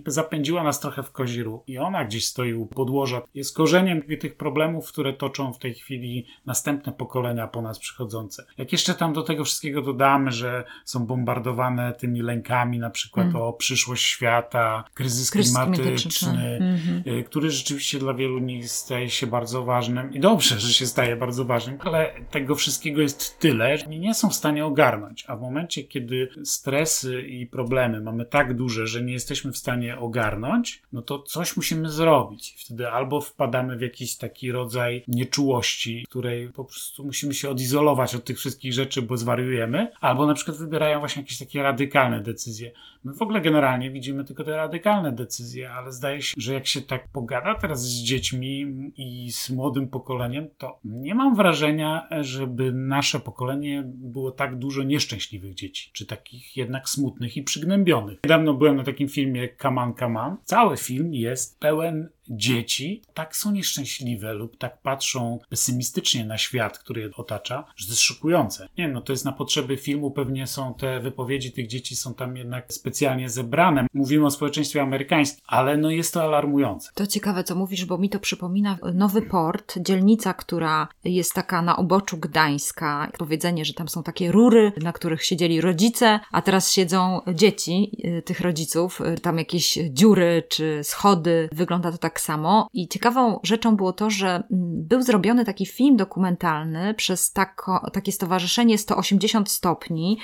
zapędziła nas trochę w koziru i ona gdzieś stoi u podłoża. Jest korzeniem tych problemów, które toczą w tej chwili następne pokolenia po nas przychodzące. Jak jeszcze tam do tego wszystkiego dodamy, że są bombardowane tymi lękami, na przykład mm. o przyszłość świata, kryzys, kryzys klimatyczny, mm -hmm. który rzeczywiście dla wielu nich staje się bardzo ważnym i dobrze, że się staje bardzo ważnym, ale tego wszystkiego jest tyle, że nie są w stanie ogarnąć. A w momencie, kiedy stresy i problemy mamy tak duże, że nie jesteśmy w stanie ogarnąć, no to coś musimy zrobić. Wtedy albo wpadamy w jakiś taki rodzaj nieczułości, której po prostu musimy się odizolować od tych wszystkich rzeczy, bo zwariujemy, albo na przykład wybierają właśnie jakieś takie radykalne decyzje. My w ogóle generalnie widzimy tylko te radykalne decyzje, ale zdaje się, że jak się tak pogada teraz z dziećmi i z młodym pokoleniem, to nie mam wrażenia, żeby nasze pokolenie było tak dużo nieszczęśliwych dzieci, czy takich jednak smutnych i przygnębionych. Niedawno byłem na takim filmie Kaman Kaman. Cały film jest pełen dzieci tak są nieszczęśliwe lub tak patrzą pesymistycznie na świat, który je otacza, że to jest szokujące. Nie wiem, no to jest na potrzeby filmu, pewnie są te wypowiedzi tych dzieci są tam jednak specjalnie zebrane. Mówimy o społeczeństwie amerykańskim, ale no jest to alarmujące. To ciekawe, co mówisz, bo mi to przypomina Nowy Port, dzielnica, która jest taka na oboczu Gdańska. Powiedzenie, że tam są takie rury, na których siedzieli rodzice, a teraz siedzą dzieci y, tych rodziców, y, tam jakieś dziury czy schody. Wygląda to tak tak samo. I ciekawą rzeczą było to, że mm, był zrobiony taki film dokumentalny przez tako, takie stowarzyszenie 180 stopni,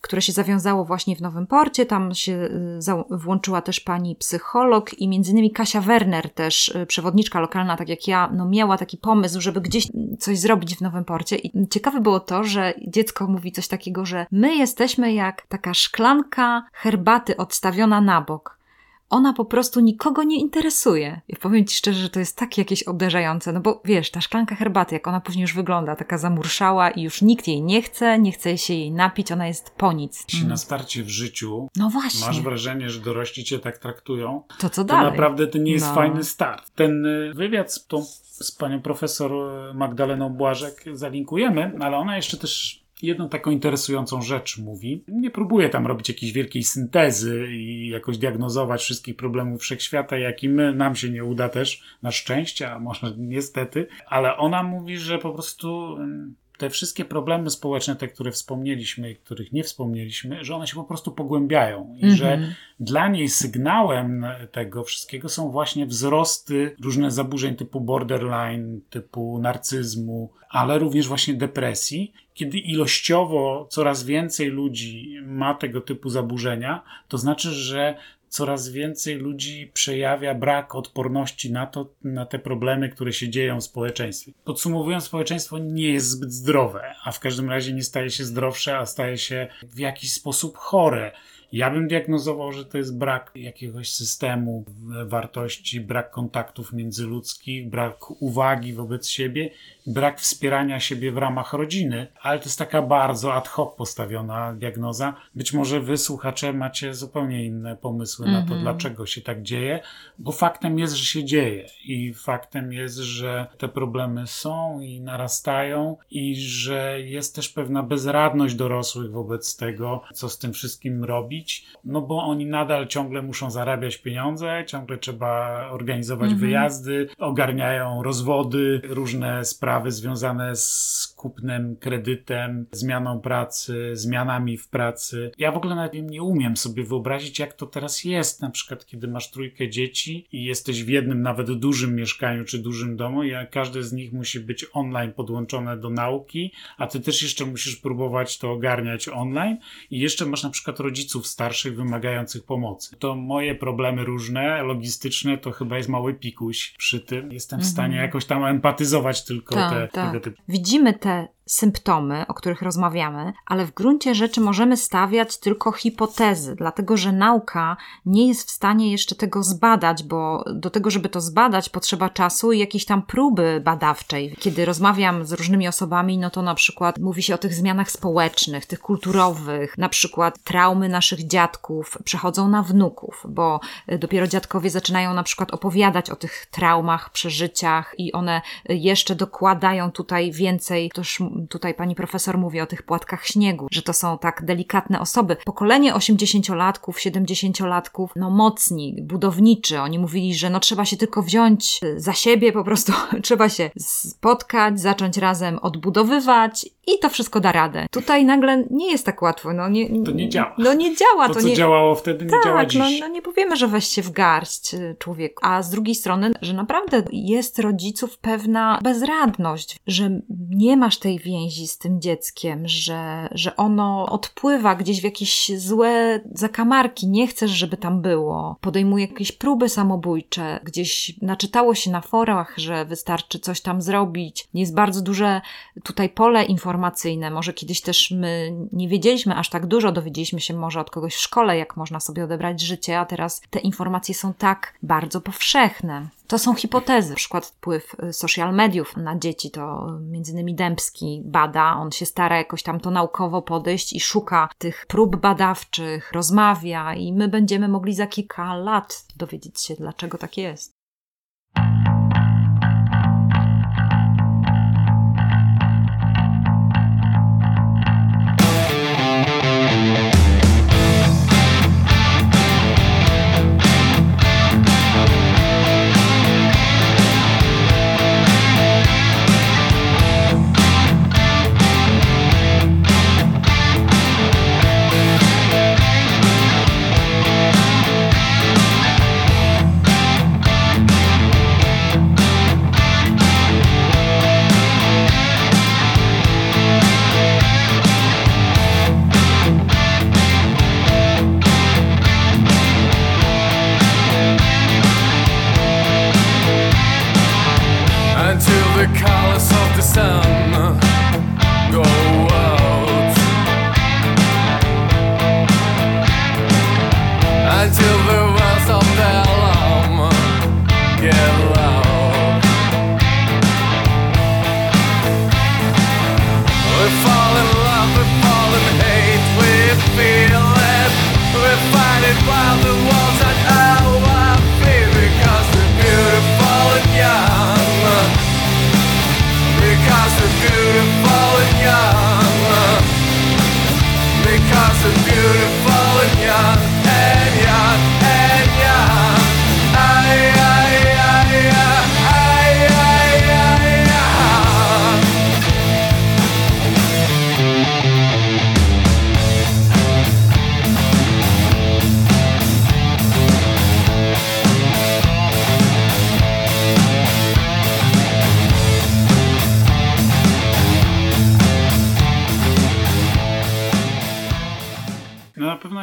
które się zawiązało właśnie w Nowym Porcie. Tam się y, włączyła też pani psycholog i między innymi Kasia Werner, też y, przewodniczka lokalna, tak jak ja, no miała taki pomysł, żeby gdzieś coś zrobić w Nowym Porcie. I ciekawe było to, że dziecko mówi coś takiego, że my jesteśmy jak taka szklanka herbaty odstawiona na bok ona po prostu nikogo nie interesuje. I powiem Ci szczerze, że to jest tak jakieś uderzające, no bo wiesz, ta szklanka herbaty, jak ona później już wygląda, taka zamurszała i już nikt jej nie chce, nie chce się jej napić, ona jest po nic. Jeśli mm. na starcie w życiu no właśnie. masz wrażenie, że dorośli Cię tak traktują, to co dalej? To naprawdę to nie jest no. fajny start. Ten y, wywiad z tą z panią profesor Magdaleną Błażek zalinkujemy, ale ona jeszcze też jedną taką interesującą rzecz mówi. Nie próbuje tam robić jakiejś wielkiej syntezy i jakoś diagnozować wszystkich problemów wszechświata, jak i my, nam się nie uda też, na szczęście, a może niestety, ale ona mówi, że po prostu te wszystkie problemy społeczne, te, które wspomnieliśmy i których nie wspomnieliśmy, że one się po prostu pogłębiają i że Mhm. dla niej sygnałem tego wszystkiego są właśnie wzrosty różne zaburzeń typu borderline, typu narcyzmu, ale również właśnie depresji. Kiedy ilościowo coraz więcej ludzi ma tego typu zaburzenia, to znaczy, że coraz więcej ludzi przejawia brak odporności na to, na te problemy, które się dzieją w społeczeństwie. Podsumowując, społeczeństwo nie jest zbyt zdrowe, a w każdym razie nie staje się zdrowsze, a staje się w jakiś sposób chore. Ja bym diagnozował, że to jest brak jakiegoś systemu wartości, brak kontaktów międzyludzkich, brak uwagi wobec siebie, brak wspierania siebie w ramach rodziny, ale to jest taka bardzo ad hoc postawiona diagnoza. Być może wy, słuchacze, macie zupełnie inne pomysły na to, Mhm. dlaczego się tak dzieje, bo faktem jest, że się dzieje i faktem jest, że te problemy są i narastają i że jest też pewna bezradność dorosłych wobec tego, co z tym wszystkim robić, no bo oni nadal ciągle muszą zarabiać pieniądze, ciągle trzeba organizować Mhm. wyjazdy, ogarniają rozwody, różne sprawy związane z kupnem, kredytem, zmianą pracy, zmianami w pracy. Ja w ogóle nawet nie umiem sobie wyobrazić, jak to teraz jest, na przykład kiedy masz trójkę dzieci i jesteś w jednym nawet dużym mieszkaniu czy dużym domu i każde z nich musi być online podłączone do nauki, a ty też jeszcze musisz próbować to ogarniać online i jeszcze masz na przykład rodziców starszych wymagających pomocy. To moje problemy różne, logistyczne, to chyba jest mały pikuś przy tym. Jestem w stanie Mhm. jakoś tam empatyzować tylko Tak, te, tak. tego typu. Widzimy te that symptomy, o których rozmawiamy, ale w gruncie rzeczy możemy stawiać tylko hipotezy, dlatego że nauka nie jest w stanie jeszcze tego zbadać, bo do tego, żeby to zbadać, potrzeba czasu i jakiejś tam próby badawczej. Kiedy rozmawiam z różnymi osobami, no to na przykład mówi się o tych zmianach społecznych, tych kulturowych, na przykład traumy naszych dziadków przechodzą na wnuków, bo dopiero dziadkowie zaczynają na przykład opowiadać o tych traumach, przeżyciach i one jeszcze dokładają tutaj więcej, toż m- tutaj pani profesor mówi o tych płatkach śniegu, że to są tak delikatne osoby. Pokolenie 80-latków, 70-latków, no mocni, budowniczy, oni mówili, że no trzeba się tylko wziąć y, za siebie, po prostu trzeba się spotkać, zacząć razem odbudowywać i to wszystko da radę. Tutaj nagle nie jest tak łatwo, no nie, To nie działa. No nie działa, To, to, co nie, działało wtedy, nie działa tak, no, dziś. no nie powiemy, że weź się w garść y, człowieku. A z drugiej strony, że naprawdę jest rodziców pewna bezradność, że nie masz tej więzi z tym dzieckiem, że, że ono odpływa gdzieś w jakieś złe zakamarki, nie chcesz, żeby tam było. Podejmuje jakieś próby samobójcze, gdzieś naczytało się na forach, że wystarczy coś tam zrobić. Jest bardzo duże tutaj pole informacyjne. Może kiedyś też my nie wiedzieliśmy aż tak dużo, dowiedzieliśmy się może od kogoś w szkole, jak można sobie odebrać życie, a teraz te informacje są tak bardzo powszechne. To są hipotezy. Przykład wpływ y, social mediów na dzieci, to y, między innymi Dębski bada, on się stara jakoś tam to naukowo podejść i szuka tych prób badawczych, rozmawia i my będziemy mogli za kilka lat dowiedzieć się, dlaczego tak jest.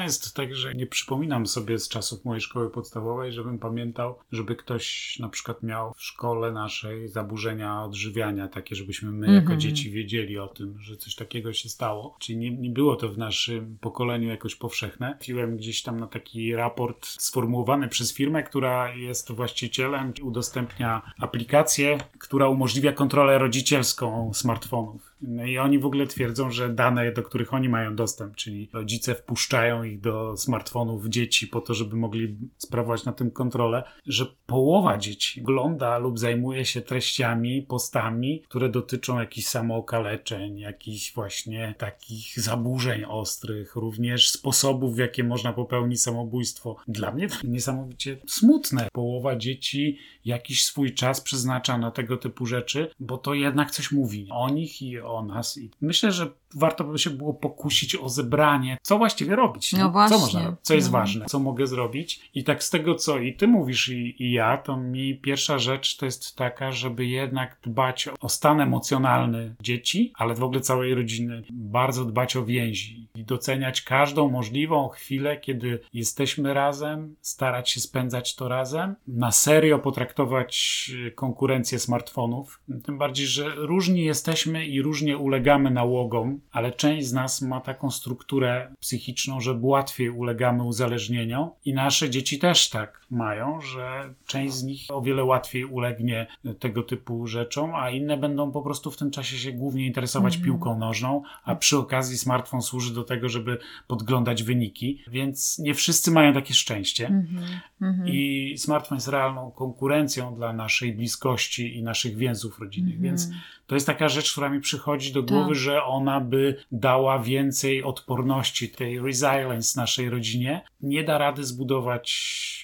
Jest tak, że nie przypominam sobie z czasów mojej szkoły podstawowej, żebym pamiętał, żeby ktoś na przykład miał w szkole naszej zaburzenia odżywiania, takie, żebyśmy my jako Mhm. dzieci wiedzieli o tym, że coś takiego się stało. Czyli nie, nie było to w naszym pokoleniu jakoś powszechne. Trafiłem gdzieś tam na taki raport sformułowany przez firmę, która jest właścicielem, udostępnia aplikację, która umożliwia kontrolę rodzicielską smartfonów. No i oni w ogóle twierdzą, że dane, do których oni mają dostęp, czyli rodzice wpuszczają ich do smartfonów dzieci po to, żeby mogli sprawować na tym kontrolę, że połowa dzieci ogląda lub zajmuje się treściami, postami, które dotyczą jakichś samookaleczeń, jakichś właśnie takich zaburzeń ostrych, również sposobów, w jakie można popełnić samobójstwo. Dla mnie to niesamowicie smutne. Połowa dzieci jakiś swój czas przeznacza na tego typu rzeczy, bo to jednak coś mówi o nich i o nas. I myślę, że warto by się było pokusić o zebranie, co właściwie robić. No nie? właśnie. Co można, co jest No. ważne, co mogę zrobić. I tak z tego, co i ty mówisz, i, i ja, to mi pierwsza rzecz to jest taka, żeby jednak dbać o stan emocjonalny dzieci, ale w ogóle całej rodziny. Bardzo dbać o więzi i doceniać każdą możliwą chwilę, kiedy jesteśmy razem, starać się spędzać to razem. Na serio potraktować y, konkurencję smartfonów. Tym bardziej, że różni jesteśmy i różnie ulegamy nałogom, ale część z nas ma taką strukturę psychiczną, że łatwiej ulegamy uzależnieniom i nasze dzieci też tak mają, że część z nich o wiele łatwiej ulegnie tego typu rzeczom, a inne będą po prostu w tym czasie się głównie interesować piłką nożną, a przy okazji smartfon służy do tego, żeby podglądać wyniki, więc nie wszyscy mają takie szczęście. Mhm. Mhm. I smartfon jest realną konkurencją dla naszej bliskości i naszych więzów rodzinnych, Mhm. więc to jest taka rzecz, która mi przychodzi do Tak. głowy, że ona by dała więcej odporności, tej resilience naszej rodzinie. Nie da rady zbudować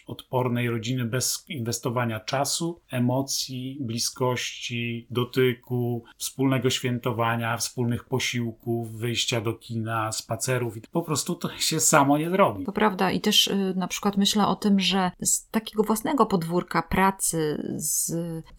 odpornej rodziny bez inwestowania czasu, emocji, bliskości, dotyku, wspólnego świętowania, wspólnych posiłków, wyjścia do kina, spacerów. Po prostu to się samo nie zrobi. To prawda i też y, na przykład myślę o tym, że z takiego własnego podwórka pracy z,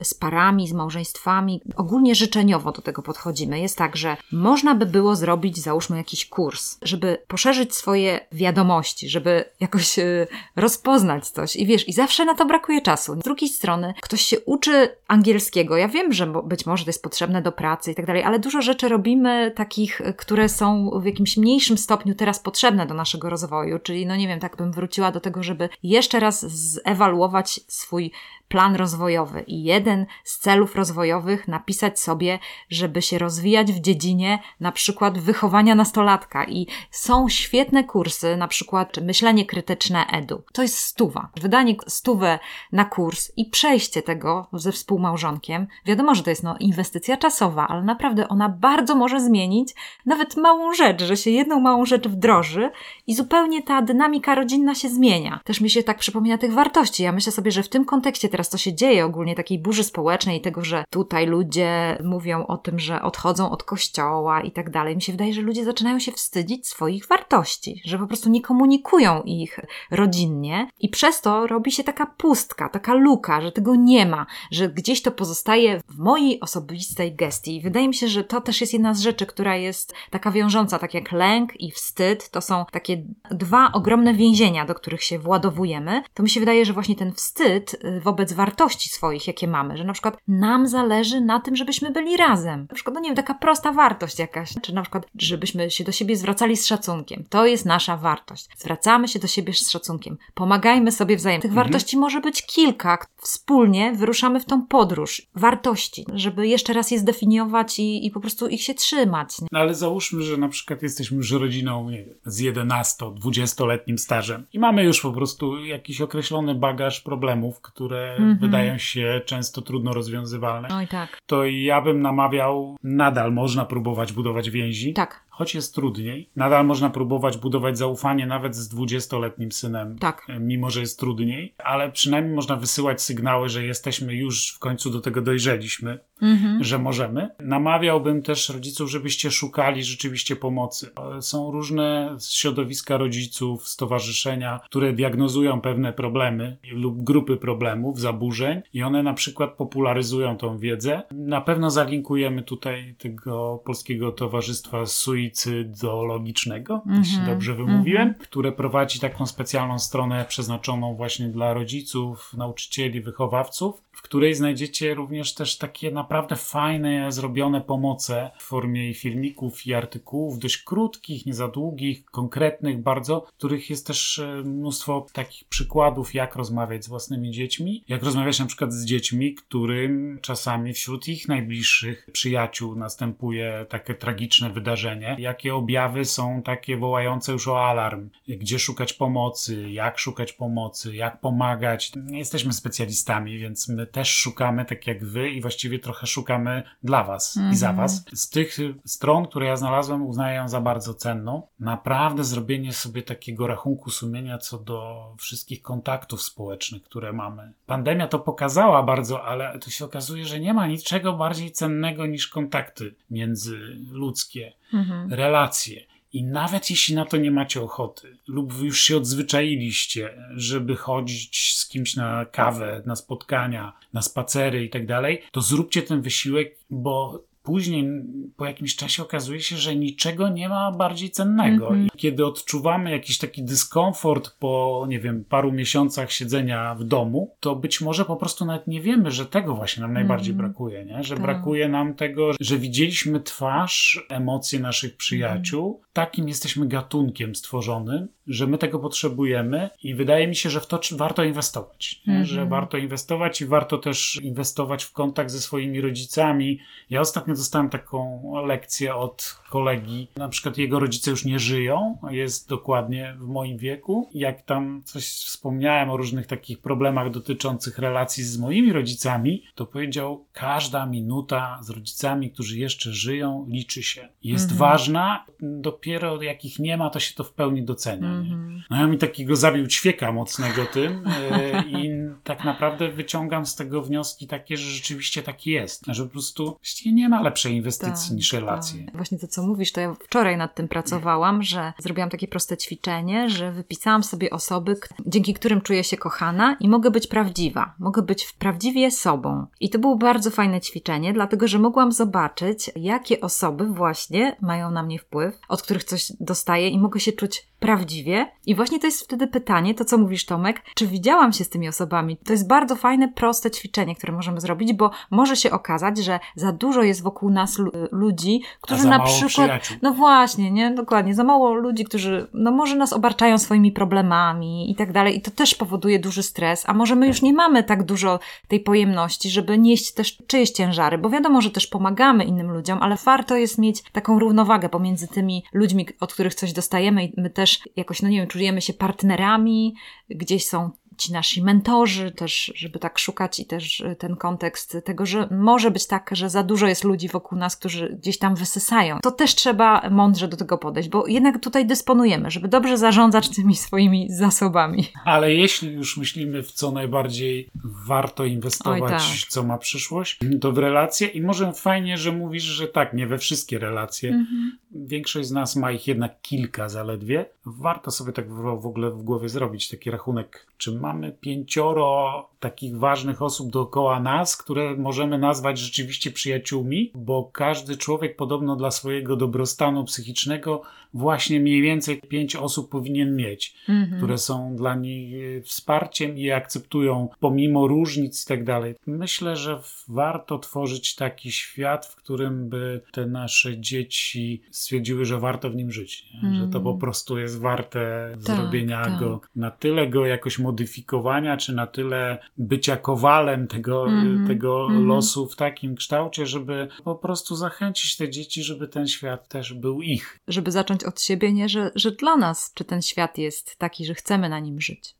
z parami, z małżeństwami, ogólnie życzeniowo do tego podchodzimy. Jest tak, że można by było zrobić, załóżmy, jakiś kurs, żeby poszerzyć swoje wiadomości, żeby jakoś y, rozpoznać coś i wiesz, i zawsze na to brakuje czasu. Z drugiej strony ktoś się uczy angielskiego. Ja wiem, że być może to jest potrzebne do pracy i tak dalej, ale dużo rzeczy robimy takich, y, które są w jakimś mniejszym stopniu teraz potrzebne do naszego rozwoju. Czyli, no nie wiem, tak bym wróciła do tego, żeby jeszcze raz zewaluować swój plan rozwojowy i jeden z celów rozwojowych napisać sobie, żeby się rozwijać w dziedzinie na przykład wychowania nastolatka i są świetne kursy, na przykład myślenie krytyczne edu. To jest stuwa. Wydanie stówę na kurs i przejście tego ze współmałżonkiem. Wiadomo, że to jest no, inwestycja czasowa, ale naprawdę ona bardzo może zmienić nawet małą rzecz, że się jedną małą rzecz wdroży i zupełnie ta dynamika rodzinna się zmienia. Też mi się tak przypomina tych wartości. Ja myślę sobie, że w tym kontekście teraz to się dzieje ogólnie takiej burzy społecznej tego, że tutaj ludzie mówią o tym, że odchodzą od kościoła i tak dalej. Mi się wydaje, że ludzie zaczynają się wstydzić swoich wartości, że po prostu nie komunikują ich rodzinnie i przez to robi się taka pustka, taka luka, że tego nie ma, że gdzieś to pozostaje w mojej osobistej gestii. I wydaje mi się, że to też jest jedna z rzeczy, która jest taka wiążąca, tak jak lęk i wstyd, to są takie dwa ogromne więzienia, do których się władowujemy. To mi się wydaje, że właśnie ten wstyd y, wobec wartości swoich, jakie mamy, że na przykład nam zależy na tym, żebyśmy byli razem. Na przykład, no nie wiem, taka prosta wartość jakaś, czy na przykład, żebyśmy się do siebie zwracali z szacunkiem. To jest nasza wartość. Zwracamy się do siebie z szacunkiem. Pomagajmy sobie wzajemnie. Tych wartości może być kilka. Wspólnie wyruszamy w tą podróż wartości, żeby jeszcze raz je zdefiniować i, i po prostu ich się trzymać. No ale załóżmy, że na przykład jesteśmy już rodziną nie wiem, z 11-20-letnim stażem i mamy już po prostu jakiś określony bagaż problemów, które Mhm. wydają się często trudno rozwiązywalne. I tak. To ja bym namawiał, nadal można próbować budować więzi, Tak, choć jest trudniej. Nadal można próbować budować zaufanie nawet z 20-letnim synem, tak. mimo że jest trudniej, ale przynajmniej można wysyłać sygnały, że jesteśmy już w końcu do tego dojrzeliśmy, Mhm. że możemy. Namawiałbym też rodziców, żebyście szukali rzeczywiście pomocy. E, Są różne środowiska rodziców, stowarzyszenia, które diagnozują pewne problemy lub grupy problemów, zaburzeń i one na przykład popularyzują tą wiedzę. Na pewno zalinkujemy tutaj tego Polskiego Towarzystwa Sui suicydoologicznego, jeśli Mhm, dobrze wymówiłem, które prowadzi taką specjalną stronę przeznaczoną właśnie dla rodziców, nauczycieli, wychowawców, której znajdziecie również też takie naprawdę fajne, zrobione pomoce w formie filmików i artykułów, dość krótkich, nie za długich, konkretnych bardzo, których jest też e, mnóstwo takich przykładów, jak rozmawiać z własnymi dziećmi, jak rozmawiać na przykład z dziećmi, którym czasami wśród ich najbliższych przyjaciół następuje takie tragiczne wydarzenie, jakie objawy są takie wołające już o alarm, gdzie szukać pomocy, jak szukać pomocy, jak pomagać. Nie jesteśmy specjalistami, więc my też szukamy, tak jak wy, i właściwie trochę szukamy dla was i za was. Z tych stron, które ja znalazłem, uznaję ją za bardzo cenną. Naprawdę zrobienie sobie takiego rachunku sumienia co do wszystkich kontaktów społecznych, które mamy. Pandemia to pokazała bardzo, ale to się okazuje, że nie ma niczego bardziej cennego niż kontakty międzyludzkie, Mhm. relacje. I nawet jeśli na to nie macie ochoty, lub już się odzwyczailiście, żeby chodzić z kimś na kawę, na spotkania, na spacery i tak dalej, to zróbcie ten wysiłek, bo później, po jakimś czasie okazuje się, że niczego nie ma bardziej cennego. Mhm. I kiedy odczuwamy jakiś taki dyskomfort po, nie wiem, paru miesiącach siedzenia w domu, to być może po prostu nawet nie wiemy, że tego właśnie nam najbardziej Mhm. brakuje, nie? Że Tak. brakuje nam tego, że widzieliśmy twarz, emocje naszych przyjaciół. Takim jesteśmy gatunkiem stworzonym, że my tego potrzebujemy i wydaje mi się, że w to warto inwestować. Mhm. Że warto inwestować i warto też inwestować w kontakt ze swoimi rodzicami. Ja ostatnio dostałem taką lekcję od kolegi, na przykład jego rodzice już nie żyją, jest dokładnie w moim wieku. Jak tam coś wspomniałem o różnych takich problemach dotyczących relacji z moimi rodzicami, to powiedział, każda minuta z rodzicami, którzy jeszcze żyją, liczy się. Jest Mhm. ważna, dopiero jak ich nie ma, to się to w pełni docenia. Mhm. No ja mi takiego zabił ćwieka mocnego tym e, i tak naprawdę wyciągam z tego wnioski takie, że rzeczywiście tak jest, że po prostu właściwie nie ma lepszej inwestycji Tak, niż relacje. tak. Właśnie to, co mówisz, to ja wczoraj nad tym pracowałam, że zrobiłam takie proste ćwiczenie, że wypisałam sobie osoby, dzięki którym czuję się kochana i mogę być prawdziwa. Mogę być prawdziwie sobą. I to było bardzo fajne ćwiczenie, dlatego że mogłam zobaczyć, jakie osoby właśnie mają na mnie wpływ, od których coś dostaję i mogę się czuć prawdziwie. I właśnie to jest wtedy pytanie, to co mówisz Tomek, czy widziałam się z tymi osobami? To jest bardzo fajne, proste ćwiczenie, które możemy zrobić, bo może się okazać, że za dużo jest wokół nas lu- ludzi, którzy na przykład. przyjaciół. No właśnie, nie? Dokładnie. Za mało ludzi, którzy, no może nas obarczają swoimi problemami i tak dalej. I to też powoduje duży stres. A może my już nie mamy tak dużo tej pojemności, żeby nieść też czyjeś ciężary, bo wiadomo, że też pomagamy innym ludziom, ale warto jest mieć taką równowagę pomiędzy tymi ludźmi, od których coś dostajemy i my też jakoś, no nie wiem, czujemy się partnerami, gdzieś są ci nasi mentorzy, też, żeby tak szukać i też y, ten kontekst tego, że może być tak, że za dużo jest ludzi wokół nas, którzy gdzieś tam wysysają. To też trzeba mądrze do tego podejść, bo jednak tutaj dysponujemy, żeby dobrze zarządzać tymi swoimi zasobami. Ale jeśli już myślimy w co najbardziej warto inwestować, tak. co ma przyszłość, to w relacje i może fajnie, że mówisz, że tak, nie we wszystkie relacje. Mhm. Większość z nas ma ich jednak kilka zaledwie. Warto sobie tak w, w ogóle w głowie zrobić taki rachunek, czy mamy pięcioro takich ważnych osób dookoła nas, które możemy nazwać rzeczywiście przyjaciółmi, bo każdy człowiek podobno dla swojego dobrostanu psychicznego właśnie mniej więcej pięć osób powinien mieć Mhm. które są dla nich e, wsparciem i akceptują pomimo różnic i tak dalej. Myślę, że warto tworzyć taki świat, w którym by te nasze dzieci stwierdziły, że warto w nim żyć. Że to po prostu jest warte Tak, zrobienia tak. go, na tyle go jakoś modyfikowania, czy na tyle bycia kowalem tego, Mhm, tego mhm. losu w takim kształcie, żeby po prostu zachęcić te dzieci, żeby ten świat też był ich. Żeby zacząć od siebie, nie, że, że dla nas, czy ten świat jest taki, że chcemy na nim żyć.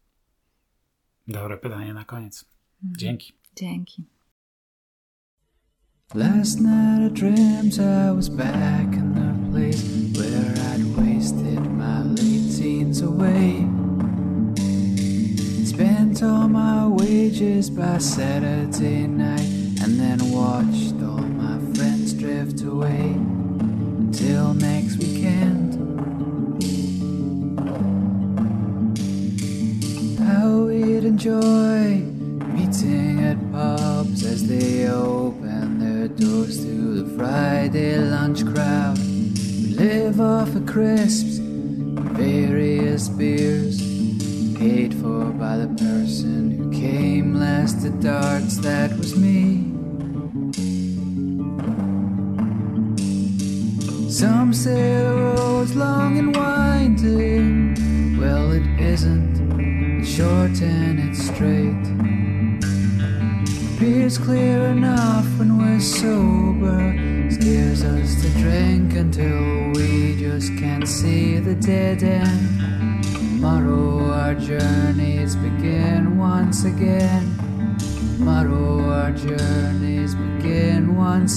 Dobre pytanie na koniec. Mhm. Dzięki. Dzięki. Last night I dreamt I was back in the place where I'd wasted my late teens away. all my wages by Saturday night, and then watched all my friends drift away until next weekend. How we'd enjoy meeting at pubs as they open their doors to the Friday lunch crowd. We live off a crisp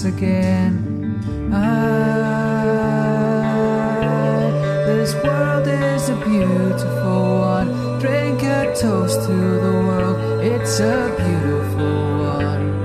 again. Ah, this world is a beautiful one. Drink a toast to the world, it's a beautiful one.